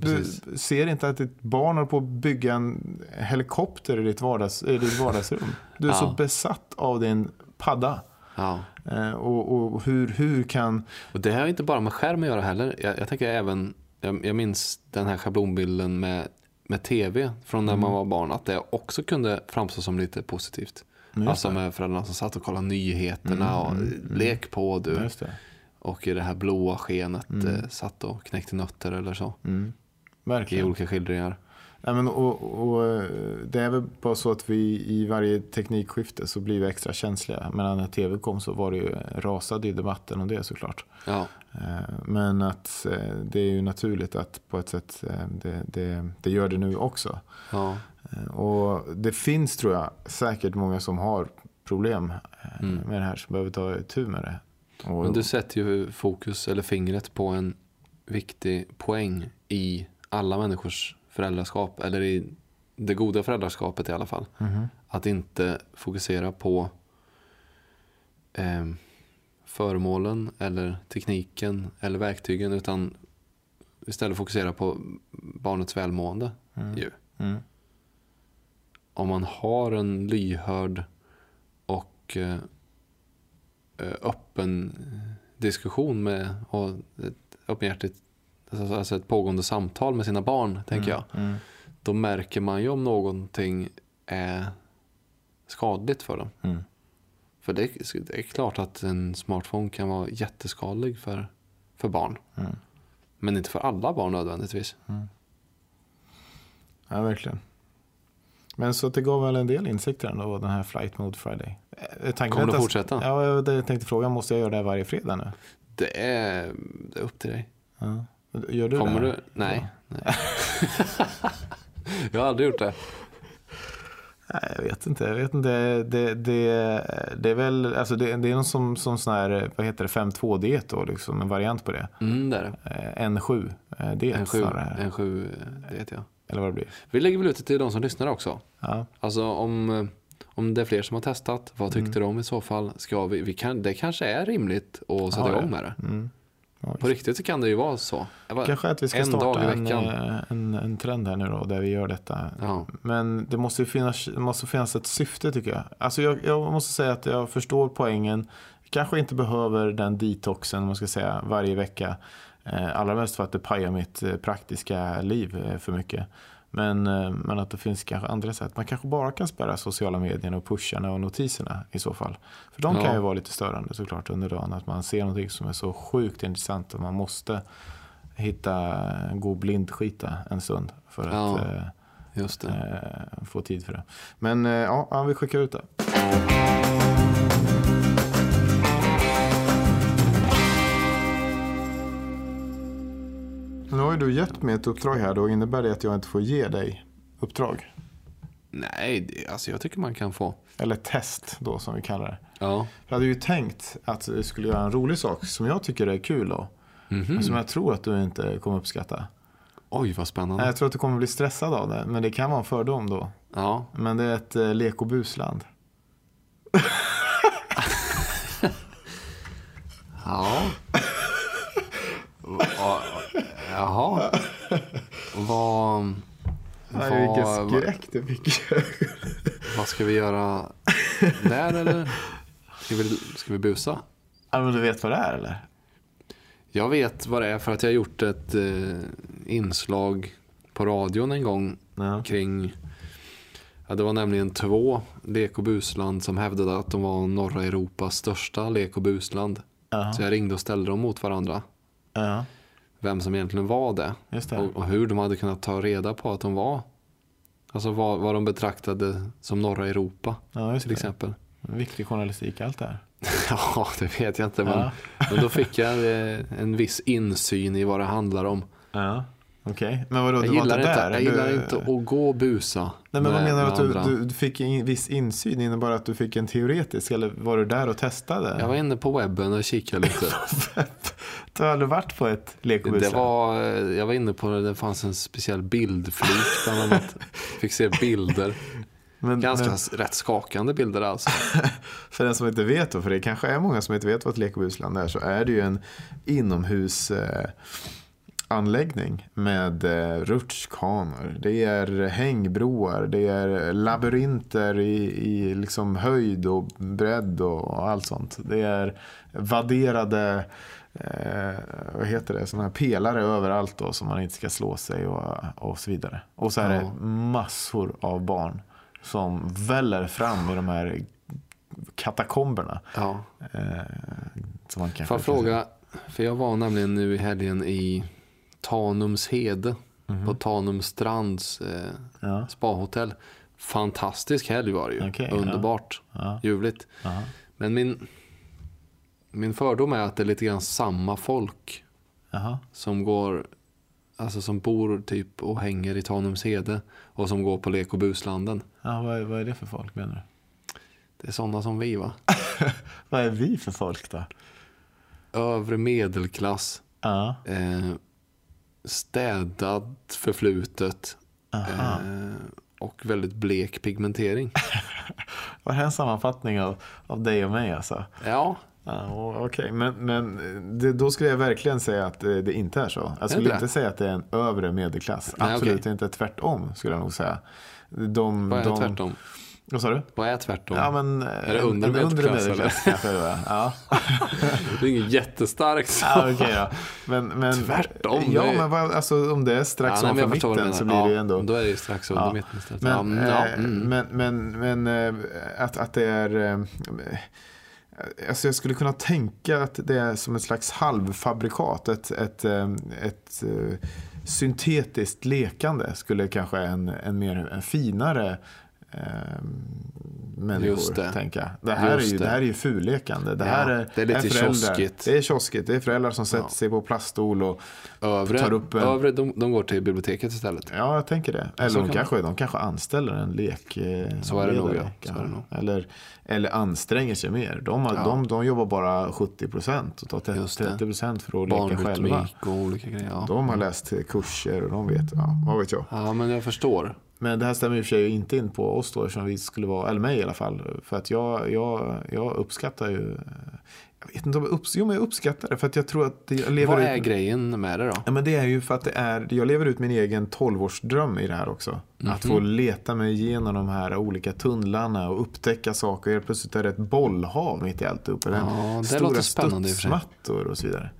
Du ser inte att ditt barn håller på att bygga en helikopter i ditt, vardags, i ditt vardagsrum. Du är Ja. så besatt av din padda. Ja. Eh, och, och hur, hur kan... Och det har inte bara med skärm att göra heller. Jag, jag tänker även, jag, jag minns den här schablonbilden med, med tv från när Mm. man var barn. Att det också kunde framstå som lite positivt. Just alltså det. med föräldrarna som satt och kollade nyheterna Mm, och mm, mm. lek på du. Och i det här blåa skenet Mm. eh, satt och knäckte nötter eller så. Mm. I Verkligen. olika skildringar. Nej, men, och, och, eh, det är väl bara så att vi i varje teknikskifte så blir vi extra känsliga. Men när tv kom så var det ju, rasade ju debatten om det såklart. Ja, Eh, Men att eh, det är ju naturligt att på ett sätt det, det, det gör det nu också. ja, Och det finns tror jag säkert många som har problem Mm. med det här som behöver ta tur med det. Och, Men du sätter ju fokus eller fingret på en viktig poäng i alla människors föräldraskap. Eller i det goda föräldraskapet i alla fall. Mhm. Att inte fokusera på eh, föremålen eller tekniken eller verktygen. Utan istället fokusera på barnets välmående. Mm. Ju. Mm. Om man har en lyhörd och eh, öppen diskussion med och ett öppenhjärtigt alltså ett pågående samtal med sina barn, tänker jag. Mm. Då märker man ju om någonting är skadligt för dem. Mm. För det, är- det är klart att en smartphone kan vara jätteskadlig för, för barn. Mm. Men inte för alla barn nödvändigtvis. Ja, verkligen. Men så det gav väl en del insikter ändå, den här Flight Mode Friday. Eh, Tanken Kommer du fortsätta? Ja, jag jag tänkte fråga, måste jag göra det här varje fredag nu? Det är, det är upp till dig. Ja. Gör du Kommer det? du? Nej. nej. jag har aldrig gjort det. Nej, jag vet inte. Jag vet inte. Det, det, det är väl, alltså det, det är någon som, som sån här, vad heter det, 5-2-diet då, liksom, en variant på det. Mm, det är det. Eh, N7-diet En sju, snarare. en sju, det vet jag. Eller vad det blir. Vi lägger väl ut det till de som lyssnar också. Ja. Alltså om, eh, om det är fler som har testat, vad tyckte de i så fall? Ska vi, vi kan, det kanske är rimligt att sätta Ja, ja. igång med det. Mm. Ja, På riktigt så kan det ju vara så. Kanske att vi ska en starta dag i en, veckan. eh, en, en trend här nu då, där vi gör detta. Ja. Men det måste ju finnas, måste finnas ett syfte tycker jag. Alltså jag, jag måste säga att jag förstår poängen. Kanske inte behöver den detoxen man ska säga, varje vecka. Eh, allra mest för att det pajar mitt eh, praktiska liv för mycket. Men, eh, men att det finns kanske andra sätt. Man kanske bara kan spärra sociala medierna och pusharna och notiserna i så fall. För de kan Ja. ju vara lite störande såklart under dagen. Att man ser någonting som är så sjukt intressant och man måste hitta, gå blindskita en stund för att Ja. eh, eh, få tid för det. Men eh, ja, ja, vi skickar ut det. Nu har ju du gett mig ett uppdrag här då. Innebär det att jag inte får ge dig uppdrag? Nej, det, alltså jag tycker man kan få. Eller test då som vi kallar det. Ja. Jag hade ju tänkt att vi skulle göra en rolig sak som jag tycker är kul då. Mhm. Men som jag tror att du inte kommer uppskatta. Oj, vad spännande. Jag tror att du kommer bli stressad av det. Men det kan vara en fördom då. Ja. Men det är ett eh, lek och busland. Ja. Jaha. Vad... Nej, vilken skräck det fick. vad ska vi göra där eller? Ska vi, ska vi busa? ja, men du vet vad det är eller? Jag vet vad det är för att jag har gjort ett eh, inslag på radion en gång Ja. kring Ja, det var nämligen två lek och busland som hävdade att de var norra Europas största lek och busland. Ja. Så jag ringde och ställde dem mot varandra. ja, Vem som egentligen var det. det. Och, och hur de hade kunnat ta reda på att de var. Alltså vad, vad de betraktade som norra Europa Ja, till exempel. Viktig journalistik allt det här. Ja, det vet jag inte. Men, Ja. men då fick jag eh, en viss insyn i vad det handlar om. Ja, okej. Men vadå, Jag det var inte inte, där? jag gillar du... inte att gå och busa. Nej, men vad menar du att du, du, du fick en viss insyn? Innebar att du fick en teoretisk? Eller var du där och testade? Jag var inne på webben och kikade lite. Du har aldrig varit på ett lek och Det var, eh, jag var inne på det, det fanns en speciell bildflik bland annat. Fick se bilder. Men, Ganska men, rätt skakande bilder alltså. för den som inte vet då, för det kanske är många som inte vet vad ett lek och busland är, så är det ju en inomhus eh, anläggning med eh, rutschkanor. Det är hängbroar, det är labyrinter i, i liksom höjd och bredd och allt sånt. Det är vadderade eh, vad heter det, såna här pelare överallt då, som man inte ska slå sig och, och så vidare. Och så är Ja. det massor av barn som väller fram i de här katakomberna. Ja. Eh, som man kanske Får jag fråga, för jag var nämligen nu i helgen i Tanumshede på Tanums strands eh, Ja, spahotell. Fantastisk helg var det ju. Ja. Underbart. ja, Ljuvligt. ja. Men min, min fördom är att det är lite grann samma folk Jaha. som går Alltså som bor typ och hänger i Tanumshede och som går på lek och buslanden. Ja, vad, är, vad är det för folk menar du? Det är sådana som vi va? Vad är vi för folk då? Övre medelklass, Ja, eh, städat förflutet eh, och väldigt blek pigmentering. Var det en sammanfattning av, av dig och mig alltså? Ja, Ja, Okej, men, men det, då skulle jag verkligen säga att det, det inte är så. Jag skulle inte säga att det är en övre medelklass. Nej, Absolut okej. inte. Tvärtom skulle jag nog säga. De, vad är de, tvärtom? Vad sa du? Vad är tvärtom? Ja, men, Är det under en medelklass, det var. Ja. Det är inget jättestarkt. Ja, okej då. Men, men, Tvärtom, Ja, det men vad, alltså, om det är strax Ja, ovanför mitten så blir det Ja, ändå... Då är det ju strax under Ja. mitten istället. Men, ja, men, ja, eh, mm. men, men, men eh, att, att det är... eh, Alltså jag skulle kunna tänka att det är som ett slags halvfabrikat. Ett, ett, eh, ett eh, syntetiskt lekande skulle kanske en, en mer en finare eh, människor det. tänka. Det här, är ju, det. det här är ju fullekande. Det Ja, här är, det är lite föräldrar. kioskigt. Det är kioskigt. Det är föräldrar som sätter Ja. sig på plaststol och övre, tar upp en- övre de, de går till biblioteket istället. Ja, jag tänker det. Eller de kan kanske, de kanske anställer en lek. Så är det nog, ja. Är det nog. Eller, eller anstränger sig mer. De, har, Ja. de, de jobbar bara 70 procent och tar te- Just det. 30 procent för att leka själva. Och olika grejer. De har läst kurser och de vet, ja, vad vet jag. ja, men jag förstår. Men det här stämmer i och för sig inte in på oss då, eftersom vi skulle vara, eller mig i alla fall. För att jag, jag, jag uppskattar ju, jag vet inte om jag, upps, jo, men jag uppskattar det. För att jag tror att jag lever Vad ut, är grejen med det då? Ja, men det är ju för att det är, jag lever ut min egen 12-årsdröm i det här också. Att Mhm. få leta mig igenom de här olika tunnlarna och upptäcka saker. Helt plötsligt är det ett bollhav mitt i allt uppe. Ja, det Stora låter spännande i och för sig. studsmattor och så vidare.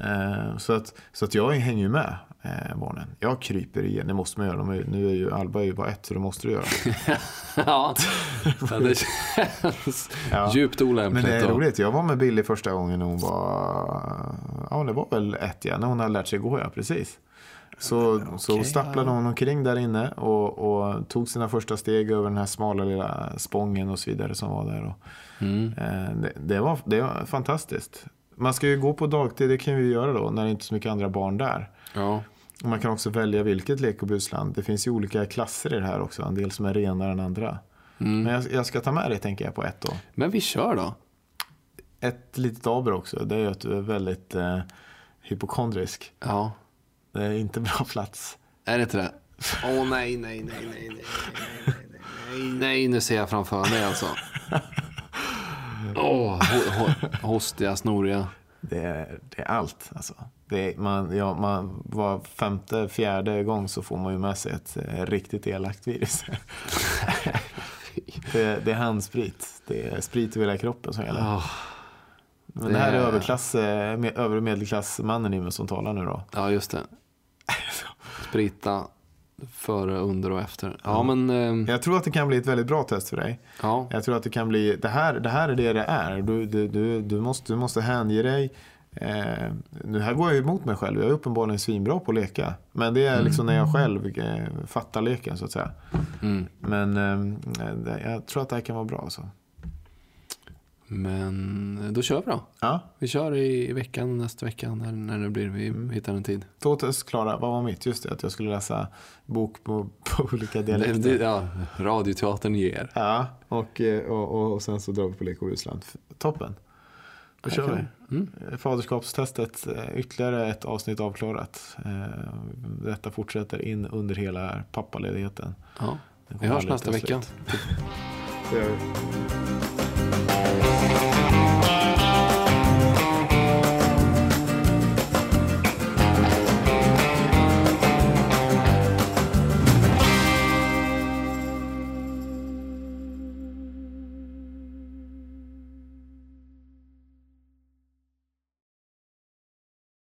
Eh, Så, att, så att jag hänger ju med eh, barnen. Jag kryper igen, det måste man göra. Är, nu är ju Alba är ju bara ett så det måste du göra. ja, det känns Ja. djupt Men olämpligt. det är roligt, jag var med Billy första gången när hon var, ja det var väl ett ja, när hon hade lärt sig gå ja, precis. Så, så stapplade hon omkring där inne och, och tog sina första steg över den här smala lilla spången och så vidare som var där. Och, Mm. eh, det, det, var, det var fantastiskt. Man ska ju gå på dagtid, det kan vi göra då när det inte är så mycket andra barn där. Ja. Man kan också välja vilket lek och busland. Det finns ju olika klasser i det här också, en del som är renare än andra. Mm. Men jag, jag ska ta med det tänker jag på ett då. Men vi kör då. Ett litet aber också, det är ju att du är väldigt eh, hypokondrisk. Ja. Det är inte bra plats. Är det inte det? Åh nej, nej, nej, nej, nej, nej, nej, nej, nej, nu ser jag framför mig alltså. Åh, ho- ho- hostiga, snoriga. Det är, det är allt. Alltså. Är, man, ja, man, var femte, fjärde gång så får man ju med sig ett eh, riktigt elakt virus. det, det är handsprit. Det är sprit över hela kroppen som gäller. Åh, Men det här är överklass, eh, med, övre medelklassmannen i mig som talar nu då. ja, just det. Sprita före, under och efter. Ja, men... ehm, Jag tror att det kan bli ett väldigt bra test för dig. Ja, Jag tror att det kan bli, det här, det här är det det är. Du, du, du, du, måste, du måste hänge dig. Eh, nu här går jag emot mig själv. Jag är uppenbarligen svinbra på att leka. Men det är liksom när jag själv eh, fattar leken så att säga. mm. Men eh, det- jag tror att det här kan vara bra. alltså. Men då kör vi då. Ja, Vi kör i veckan, nästa vecka, när, när det blir. Vi hittar en tid. två test klara. Vad var mitt? Just det, att jag skulle läsa bok på, på olika Det, dialekter. det, ja, radioteatern ger. Ja, och, eh, och, och, och sen så drar vi på Lek och Rusland. Toppen. Då kör vi. Mm. Faderskapstestet, eh, ytterligare ett avsnitt avklarat. Eh, Detta fortsätter in under hela pappaledigheten. Ja. Vi hörs nästa ta vecka. Det gör vi.